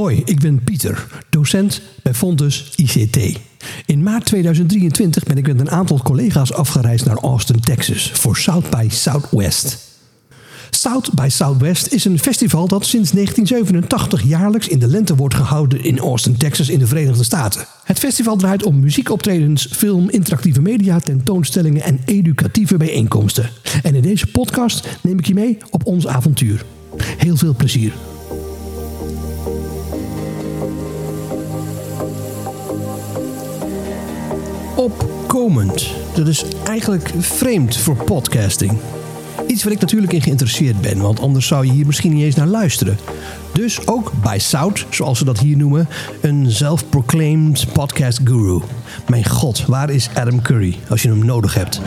Hoi, ik ben Pieter, docent bij Fontes ICT. In maart 2023 ben ik met een aantal collega's afgereisd naar Austin, Texas voor South by Southwest. South by Southwest is een festival dat sinds 1987 jaarlijks in de lente wordt gehouden in Austin, Texas in de Verenigde Staten. Het festival draait om muziekoptredens, film, interactieve media, tentoonstellingen en educatieve bijeenkomsten. En in deze podcast neem ik je mee op ons avontuur. Heel veel plezier. Opkomend. Dat is eigenlijk vreemd voor podcasting. Iets waar ik natuurlijk in geïnteresseerd ben, want anders zou je hier misschien niet eens naar luisteren. Dus ook bij Sout, zoals ze dat hier noemen, een self-proclaimed podcast guru. Mijn god, waar is Adam Curry als je hem nodig hebt?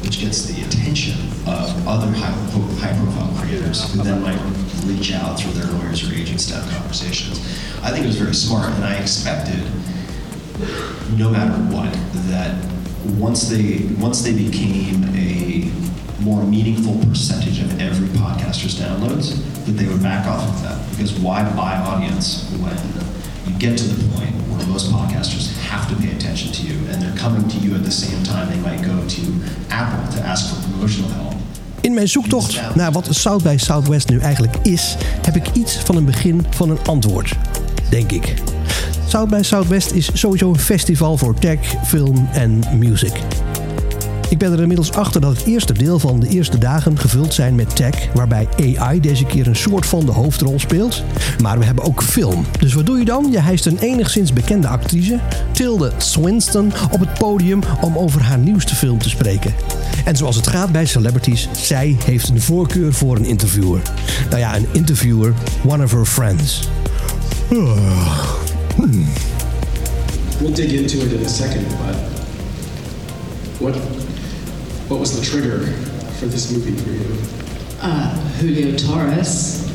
which gets the attention of other reach out through their lawyers or agents to have conversations. I think it was very smart, and I expected, no matter what, that once they once they became a more meaningful percentage of every podcaster's downloads, that they would back off of that. Because why buy audience when you get to the point where most podcasters have to pay attention to you and they're coming to you at the same time they might go to Apple to ask for promotional help. In mijn zoektocht naar wat South by Southwest nu eigenlijk is, heb ik iets van een begin van een antwoord. Denk ik. South by Southwest is sowieso een festival voor tech, film en music. Ik ben er inmiddels achter dat het eerste deel van de eerste dagen gevuld zijn met tech, waarbij AI deze keer een soort van de hoofdrol speelt. Maar we hebben ook film. Dus wat doe je dan? Je hijst een enigszins bekende actrice, Tilda Swinton, op het podium om over haar nieuwste film te spreken. En zoals het gaat bij celebrities, zij heeft een voorkeur voor een interviewer. Nou ja, een interviewer, one of her friends. We'll dig into it in a second, but what what was the trigger for this movie for you? Uh, Julio Torres.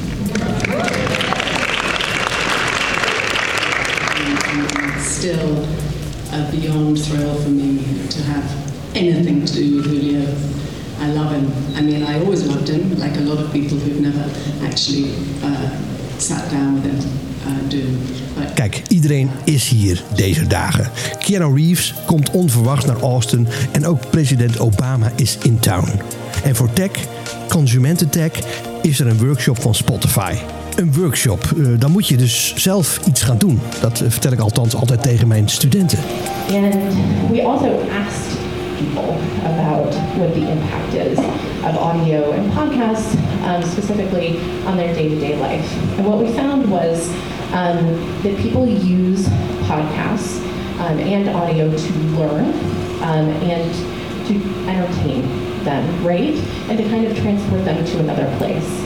Still a beyond thrill for me to have anything to do with Julio. I love him. I mean, I always loved him, like a lot of people who've never actually uh, sat down with him uh, do. But Kijk, iedereen is hier deze dagen. Keanu Reeves komt onverwachts naar Austin en ook president Obama is in town. En voor tech, consumententech, is er een workshop van Spotify. Een workshop, eh, dan moet je dus zelf iets gaan doen. Dat eh, vertel ik althans altijd tegen mijn studenten. And we also asked people about what the impact is of audio and podcasts, um, specifically on their day-to-day life. And what we found was um, that people use podcasts um, and audio to learn um, and to entertain them, right? And to kind of transport them to another place.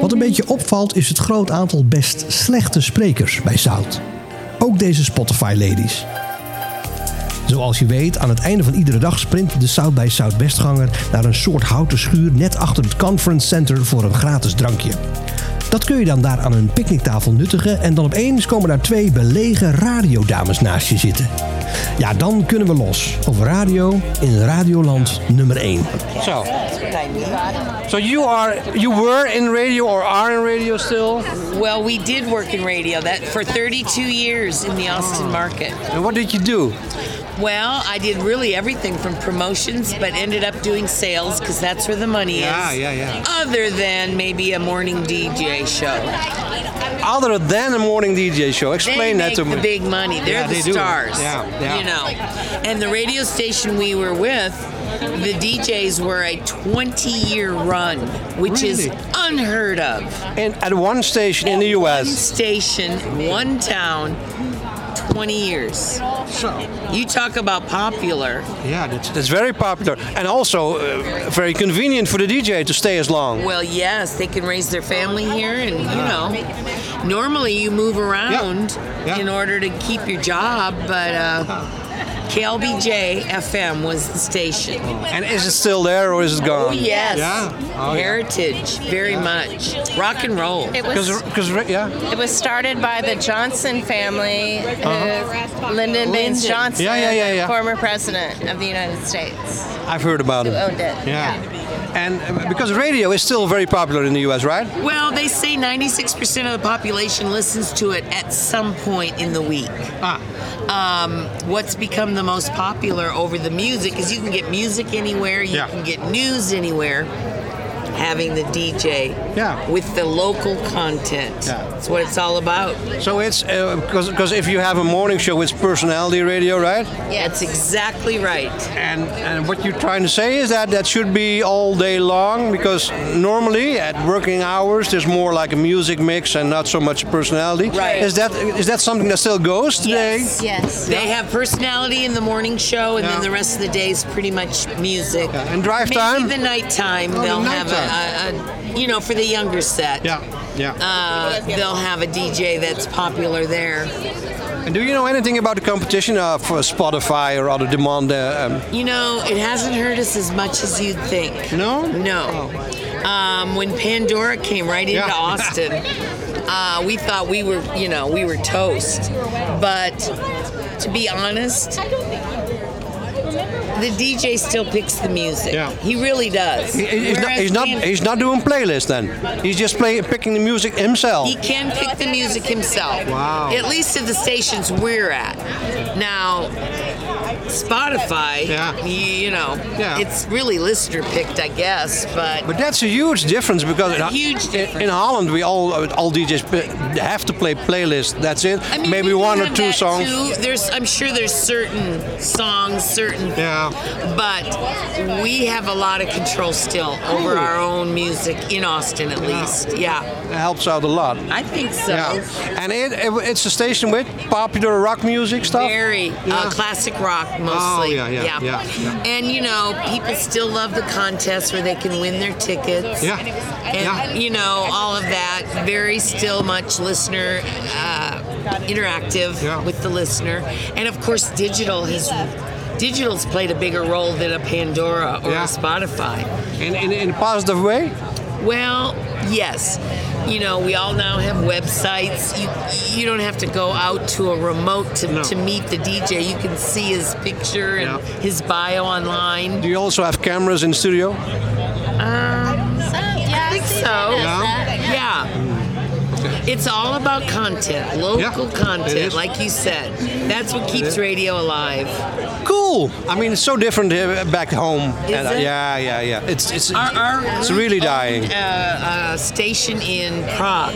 Wat een beetje opvalt is het groot aantal best slechte sprekers bij Zout. Ook deze Spotify-ladies. Zoals je weet, aan het einde van iedere dag sprint de South by Southwestganger naar een soort houten schuur net achter het Conference Center voor een gratis drankje. Dat kun je dan daar aan een picknicktafel nuttigen en dan opeens komen daar twee belegen radiodames naast je zitten. Ja, dan kunnen we los over radio in Radioland nummer 1. So, so you are you were in radio or are in radio still? Well, we did work in radio that for 32 years in the Austin market. And what did you do? Well, I did really everything from promotions, but ended up doing sales because that's where the money Yeah, is. yeah, yeah. yeah. Other than maybe a morning DJ show. Other than a morning DJ show, explain they that to make me. the big money. They're Yeah, the they do. stars. Yeah, yeah. You know. And the radio station we were with, the DJs were a 20 year run, which is unheard of. And at one station in the One US. station, one town, 20 years. So, You talk about popular. yeah, that's, that's very popular. And also uh, very convenient for the DJ to stay as long. Well, yes, they can raise their family here, and you know, normally you move around Yeah. in order to keep your job, but uh, KLBJ FM was the station. And is it still there or is it gone? Oh yes, Yeah. Oh, yeah. heritage, very much. Rock and roll. It was Because, yeah. it was started by the Johnson family, uh, Lyndon Baines Johnson, Uh-huh. Yeah, yeah, yeah, yeah. former president of the United States, I've heard about who it. owned it. Yeah. And uh, because radio is still very popular in the US, right? Well, they say 96% of the population listens to it at some point in the week. Ah. Um, what's become the most popular over the music is you can get music anywhere, you Yeah. can get news anywhere. Having the DJ Yeah. with the local content. Yeah. That's what it's all about. So it's uh, because because if you have a morning show, it's personality radio, right? Yeah, that's exactly right. And and what you're trying to say is that that should be all day long because normally at working hours there's more like a music mix and not so much personality. Right. Is that is that something that still goes today? Yes. Yes. They have personality in the morning show, and Yeah. then the rest of the day is pretty much music. Yeah, and drive Maybe time? the nighttime, Oh, they'll have nighttime. a, a, a, you know, for the younger set. Yeah. Yeah. Uh, they'll have a DJ that's popular there. and do you know anything about the competition of uh, Spotify or other demand? Uh, um, You know, it hasn't hurt us as much as you'd think. No? No. Um, when Pandora came right into Yeah. Austin, uh, we thought we were, you know, we were toast. But to be honest, the DJ still picks the music. Yeah. He really does. he- he's, not, he's not. He's not doing playlists then. He's just playing, picking the music himself. He can pick the music himself. Wow. At least at the stations we're at. Now, Spotify, Yeah. you, know, Yeah. it's really listener picked, I guess, but, But that's a huge difference because in, Huge in- difference. in Holland we all all DJs have to play playlists. That's it. I mean, Maybe one or two songs. Too. There's, I'm sure there's certain songs, certain, Yeah. but we have a lot of control still over Cool. our own music in Austin, at least. Yeah, It helps out a lot. I think so. Yeah. And it, it- it's a station with popular rock music stuff. Very Yeah. uh, classic rock mostly. Oh, yeah, yeah, yeah, yeah. And you know, people still love the contest where they can win their tickets. Yeah, And yeah. you know, all of that. Very still much listener uh, interactive Yeah. with the listener, and of course, digital has. Digital's played a bigger role than a Pandora or Yeah. a Spotify. In, in, in a positive way. Well, yes. You know, we all now have websites. You you don't have to go out to a remote to, No. to meet the DJ. You can see his picture and Yeah. his bio online. Do you also have cameras in the studio? yeah, I think so. Yeah. It's all about content, local Yeah, content, like you said. That's what keeps radio alive. Cool. I mean, it's so different back home. And, uh. Yeah, yeah, yeah. It's it's Our, our it's really dying. owned A, a station in Prague.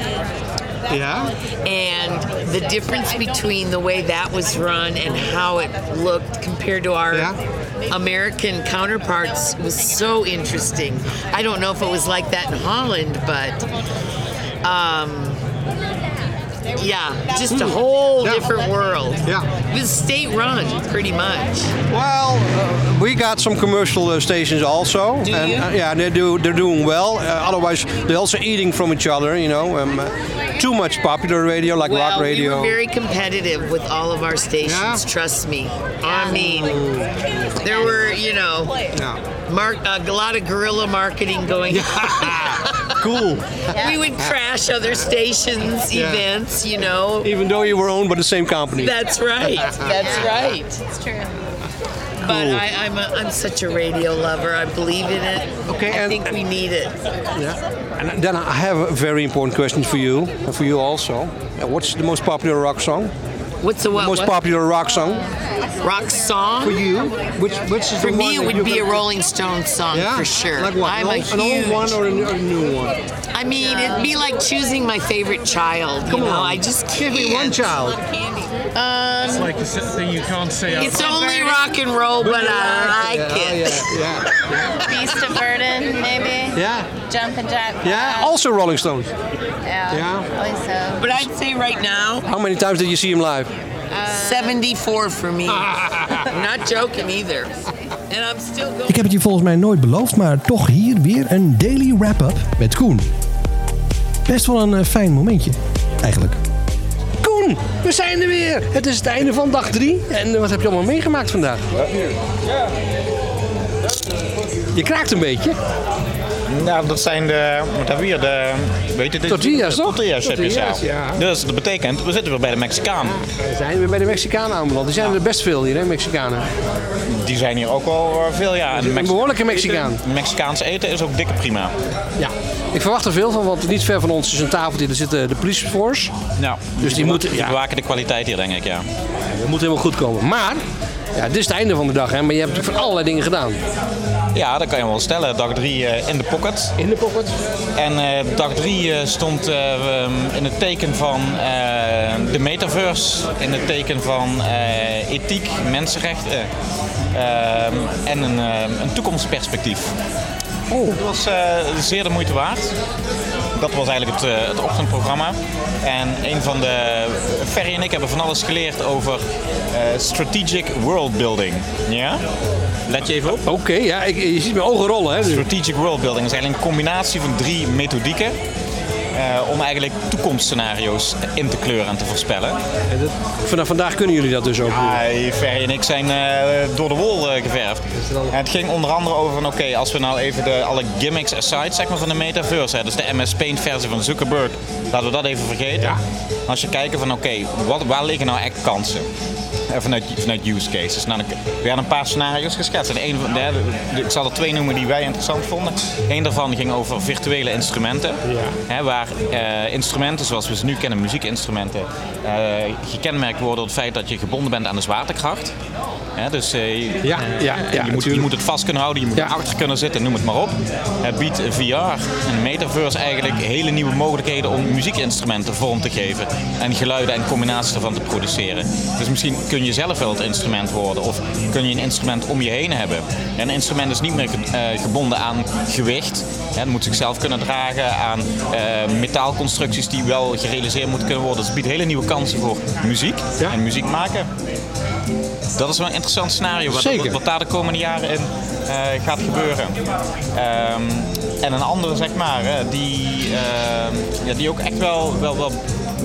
Yeah. and the difference between the way that was run and how it looked compared to our Yeah. American counterparts was so interesting. I don't know if it was like that in Holland, but um, yeah, just a whole Yeah. different world. Yeah. It was state run, pretty much. Well, uh, we got some commercial uh, stations also, Do and uh, yeah, they do. They're doing well. Uh, otherwise, they're also eating from each other. You know, um, uh, too much popular radio like well, rock radio. we were very competitive with all of our stations. Yeah? Trust me. I mean, there were, you know, yeah. Mark, a lot of guerrilla marketing going cool. We would crash other stations' Yeah. events, you know. Even though you were owned by the same company. That's right. That's right. It's true. But I, I'm, a, I'm such a radio lover. I believe in it. Okay, I and- think we need it. yeah. And then I have a very important question for you, and for you also. What's the most popular rock song? What's the what? Most what? popular rock song rock song? for you? Which which is For me, it would be a Rolling Stone song Yeah, for sure. Like what? I'm an, a old, an old one or a new, one? I mean, it'd be like choosing my favorite child. Come you know, on. I just Give can't. me one child. It's like the thing you can't say It's only rock and roll, but I like yeah, it. Yeah, yeah, Beast of Burden, maybe. yeah. Jumpin' Jack. Yeah, also Rolling Stones. Yeah. Yeah. Probably so. But I'd say right now, How many times did you see him live? 74 for me. I'm not joking either. And I'm still going. Ik heb het je volgens mij nooit beloofd, maar toch hier weer een daily wrap-up met Koen. Best wel een eh, fijn momentje, eigenlijk. We zijn er weer. Het is het einde van dag drie. En eh, wat heb je allemaal meegemaakt vandaag? Je kraakt een beetje. Nou, dat zijn de, wat hebben we hier, de, weet je, de, Tortillas, toch? Tortillas chipjes, ja. Tortillas, ja. Dus dat betekent, we zitten weer bij de Mexicaan. We zijn weer bij de Mexicanen aanbeland. Die zijn er best veel hier, hè, Mexicanen. Die zijn hier ook al eh, veel, ja. En Een behoorlijke Mexicaan. Mexicaans eten is ook dikke prima. Ja. Ik verwacht er veel van, want niet ver van ons is een tafeltje. Daar zit de, police force. Ja. Dus die moeten, Die ja, bewaken de kwaliteit hier, denk ik, ja. dat moet helemaal goed komen. Maar, ja, dit is het einde van de dag, hè. Maar je hebt natuurlijk van allerlei dingen gedaan. Ja, dat kan je wel stellen. Dag 3 in de pocket. In de pocket. En eh, dag 3 stond eh, um, in het teken van eh, de metaverse, in het teken van eh, ethiek, mensenrechten ehm, en een, eh, een toekomstperspectief. Oh. Dat was eh, zeer de moeite waard. Dat was eigenlijk het, eh, het ochtendprogramma. En een van de. Ferry en ik hebben van alles geleerd over eh, strategic world building. Ja? Let je even op. Oké, ja, ik, je ziet mijn ogen rollen, hè. Strategic world building is eigenlijk een combinatie van drie methodieken. Eh, om eigenlijk toekomstscenario's in te kleuren en te voorspellen. Vanaf vandaag kunnen jullie dat dus ook. Ja, Ferry en ik zijn eh, door de wol eh, geverfd. Het ging onder andere over van oké, als we nou even de, alle gimmicks aside zeg maar, van de metaverse, hè, dus de MS Paint versie van Zuckerberg, laten we dat even vergeten. Als je kijkt van oké, wat waar liggen nou echt kansen? Eh, Vanuit, vanuit use cases. Nou, we hadden een paar scenario's geschetst. En een van de, ik zal er twee noemen die wij interessant vonden. Eén daarvan ging over virtuele instrumenten. Hè, waar eh, instrumenten zoals we ze nu kennen, muziekinstrumenten, eh, gekenmerkt worden door het feit dat je gebonden bent aan de zwaartekracht. Hè, dus je- Ja, ja, ja, je, moet, je moet het vast kunnen houden, je moet achter kunnen zitten, noem het maar op. Het biedt VR en metaverse eigenlijk hele nieuwe mogelijkheden om muziekinstrumenten vorm te geven. En geluiden en combinaties ervan te produceren. Dus misschien kun je zelf wel het instrument worden of kun je een instrument om je heen hebben. En een instrument is niet meer eh, gebonden aan gewicht. Het moet zichzelf kunnen dragen aan eh, metaalconstructies die wel gerealiseerd moeten kunnen worden. Dus het biedt hele nieuwe kansen voor muziek en muziek maken. Dat is wel een interessant scenario wat, Zeker. wat, wat daar de komende jaren in eh, gaat gebeuren. Ehm, en een andere, zeg maar, die, ehm, ja, die ook echt wel, wel, wel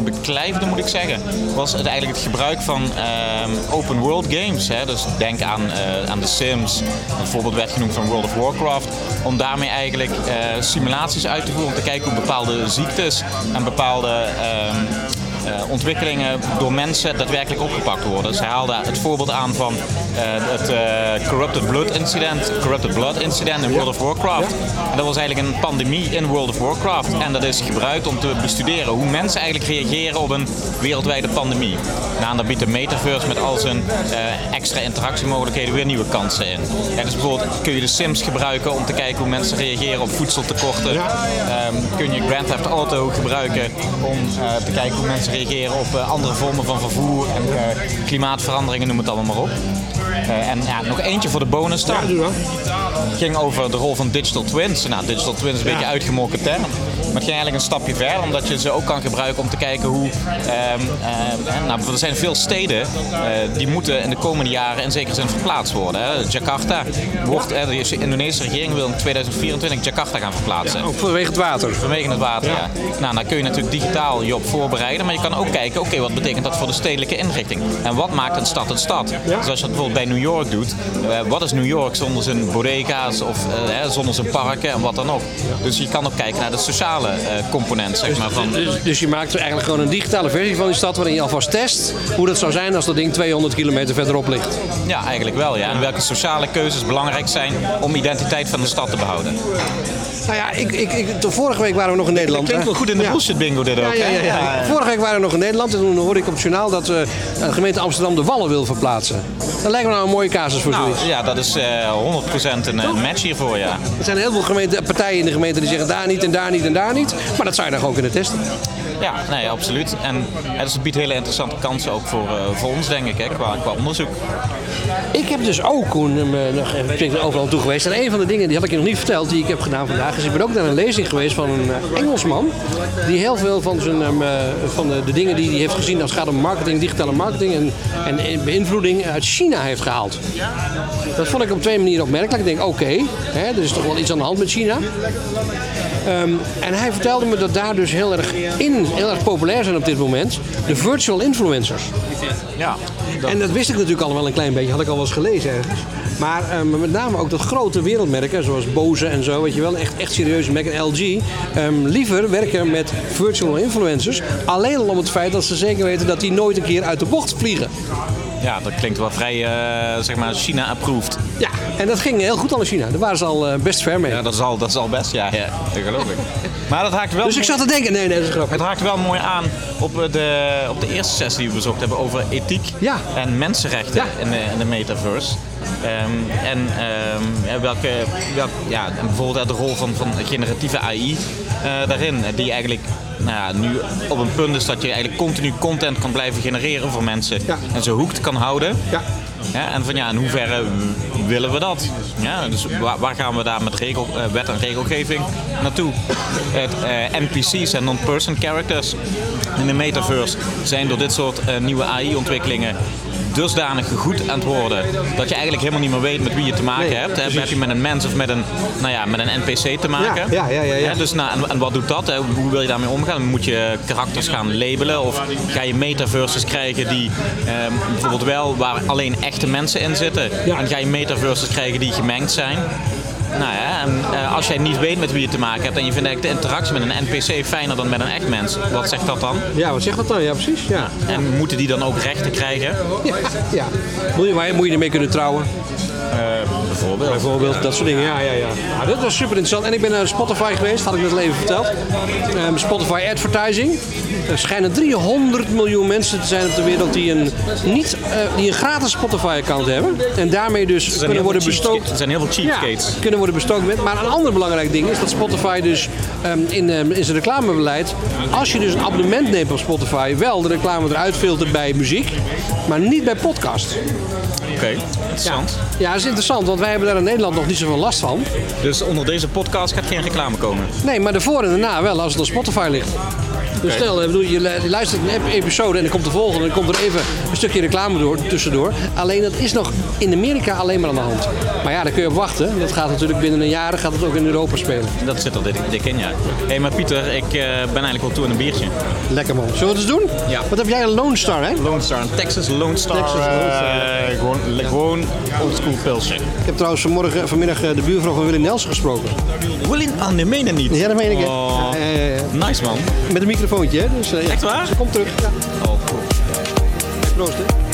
beklijfde, moet ik zeggen, was het eigenlijk het gebruik van ehm, open world games. Hè. Dus denk aan, eh, aan The Sims, een voorbeeld werd genoemd van World of Warcraft, om daarmee eigenlijk eh, simulaties uit te voeren, om te kijken hoe bepaalde ziektes en bepaalde ehm, eh, ontwikkelingen door mensen daadwerkelijk opgepakt worden. Hij haalde het voorbeeld aan van eh, het eh, Corrupted Blood incident, Corrupted Blood incident in World of Warcraft. En dat was eigenlijk een pandemie in World of Warcraft. En dat is gebruikt om te bestuderen hoe mensen eigenlijk reageren op een wereldwijde pandemie. Nou, daar biedt de metaverse met al zijn eh, extra interactiemogelijkheden weer nieuwe kansen in. Ja, dus bijvoorbeeld kun je de Sims gebruiken om te kijken hoe mensen reageren op voedseltekorten. Ehm, kun je Grand Theft Auto gebruiken om eh, te kijken hoe mensen reageren op eh, andere vormen van vervoer en eh, klimaatveranderingen, noem het allemaal maar op. Eh, en ja, nog eentje voor de bonus dan. ging over de rol van digital twins. Nou, digital twins is een beetje uitgemolken term. Maar het ging eigenlijk een stapje verder, omdat je ze ook kan gebruiken om te kijken hoe. ehm, ehm, nou, er zijn veel steden eh, die moeten in de komende jaren in zekere zin verplaatst worden. Hè. Jakarta wordt, eh, de Indonesische regering wil in 2024 Jakarta gaan verplaatsen. Ook vanwege het water. Vanwege het water, ja. Nou, daar kun je natuurlijk digitaal je op voorbereiden. Maar je kan ook kijken, oké, wat betekent dat voor de stedelijke inrichting? En wat maakt een stad een stad? Dus als je dat bijvoorbeeld bij New York doet. eh, wat is New York zonder zijn bodega's of eh, zonder zijn parken en wat dan ook? Dus je kan ook kijken naar de sociale eh, component, zeg maar. Van, Dus, dus je maakt eigenlijk gewoon een digitale versie van die stad waarin je alvast test hoe dat zou zijn als dat ding 200 kilometer verderop ligt. ja, eigenlijk wel, ja. En welke sociale keuzes belangrijk zijn om identiteit van de stad te behouden. Nou ja, ik, ik, ik, de vorige week waren we nog in Nederland. Klinkt wel goed in de Ja. bullshit bingo dit ook, Ja, ja, hè? ja, ja. Ja. Vorige week waren we nog in Nederland en toen hoorde ik op het journaal dat eh, de gemeente Amsterdam de Wallen wil verplaatsen. Dat lijkt me nou een mooie casus voor Nou, zoiets. ja, dat is eh 100% een eh, match hiervoor, ja. Er zijn heel veel gemeente, partijen in de gemeente die zeggen daar niet en daar niet en daar niet. Maar dat zou je dan gewoon kunnen testen. Ja, nee, absoluut. En het biedt hele interessante kansen ook voor, eh, voor ons, denk ik, hè, qua, qua onderzoek. Ik heb dus ook Koen, eh, nog even er overal toe geweest. En een van de dingen, die had ik je nog niet verteld, die ik heb gedaan vandaag, is ik ben ook naar een lezing geweest van een eh, Engelsman. Die heel veel van, zijn, ehm, eh, van de, dingen die hij heeft gezien als het gaat om marketing, digitale marketing en, en beïnvloeding uit China heeft gehaald. Dat vond ik op twee manieren opmerkelijk. Ik denk, oké, er is toch wel iets aan de hand met China. Ehm, en hij vertelde me dat daar dus heel erg, in, heel erg populair zijn op dit moment de virtual influencers. Ja. En dat wist ik natuurlijk al wel een klein beetje, had ik al wel eens gelezen ergens. Maar ehm, met name ook dat grote wereldmerken, zoals Bose en zo, weet je wel, echt, echt serieuze merken, en LG, ehm, liever werken met virtual influencers. Alleen al om het feit dat ze zeker weten dat die nooit een keer uit de bocht vliegen. Ja, dat klinkt wel vrij, eh, zeg maar, China-approved. Ja, en dat ging heel goed al in China. Daar waren ze al eh, best ver mee. Ja, dat is al, dat is al best, ja, ja dat geloof ik. Maar dat haakt wel... Dus ik zat te denken, nee, nee, dat is grappig. Het haakt wel mooi aan op eh, de, op de eerste sessie die we bezocht hebben over ethiek Ja. en mensenrechten in, de, in de metaverse. Ehm, en ehm, ja, welke, welk, ja, en bijvoorbeeld de rol van, van generatieve AI daarin, die eigenlijk nou ja, nu op een punt is dat je eigenlijk continu content kan blijven genereren voor mensen en ze hoekt kan houden. Ja. Ja, en van ja, in hoeverre willen we dat? Ja, dus waar, waar gaan we daar met regel, eh, wet en regelgeving naartoe? Het, eh, NPC's en non-person characters in de metaverse zijn door dit soort eh, nieuwe AI-ontwikkelingen dusdanig goed aan het worden dat je eigenlijk helemaal niet meer weet met wie je te maken Nee, hebt. Heb, je met een mens of met een, nou ja, met een NPC te maken? Ja, ja, ja, ja, ja. dus nou, en, en wat doet dat? Hè? Hoe wil je daarmee omgaan? Moet je karakters gaan labelen of ga je metaverses krijgen die ehm, bijvoorbeeld wel waar alleen echte mensen in zitten? En ga je metaverses krijgen die gemengd zijn? Nou ja, en eh, als jij niet weet met wie je te maken hebt en je vindt eigenlijk de interactie met een NPC fijner dan met een echt mens, wat zegt dat dan? Ja, wat zegt dat dan? Ja, precies. Ja. En moeten die dan ook rechten krijgen? Ja, ja. Moet, je, maar moet je ermee kunnen trouwen? Bijvoorbeeld. Bijvoorbeeld, dat soort dingen. Ja, ja, ja. Nou, dat was super interessant. En ik ben naar Spotify geweest, had ik net al even verteld. Ehm, Spotify Advertising. Er schijnen 300 miljoen mensen te zijn op de wereld die een, niet, eh, die een gratis Spotify-account hebben. En daarmee dus kunnen worden bestookt. er zijn heel veel cheapskates. Ja, kunnen worden bestookt met. Maar een ander belangrijk ding is dat Spotify dus ehm, in, ehm, in zijn reclamebeleid, als je dus een abonnement neemt op Spotify, wel de reclame eruit filtert bij muziek, maar niet bij podcast. Oké, interessant. Ja, dat is interessant, want wij hebben daar in Nederland nog niet zoveel last van. Dus onder deze podcast gaat geen reclame komen. Nee, maar daarvoor en daarna wel, als het op Spotify ligt. Dus Oké. stel, bedoel, je lu- je luistert een ep- episode en dan komt de volgende en dan komt er even een stukje reclame door, tussendoor. Alleen dat is nog in Amerika alleen maar aan de hand. Maar ja, daar kun je op wachten. Dat gaat natuurlijk binnen een jaar gaat het ook in Europa spelen. Dat zit er dik, dik in, ja. Hé, hey, maar Pieter, ik eh, ben eigenlijk wel toe aan een biertje. Lekker man. Zullen we het eens doen? Ja. Wat heb jij een Lone Star, hè? Lone Star, een Texas Lone Star. Texas Lone Star. eh, gewoon, gewoon oldschool pilsje. Ik heb trouwens vanmorgen, vanmiddag eh, de buurvrouw van Willy Nelson gesproken. Willy, ah, nee, meen niet? Ja, dat meen ik. Oh, ja, ja. Nice man. Met een microfoontje, hè? Dus, eh, ja. Echt waar? Ze komt terug. Ja. Oh, cool. Proost, hè?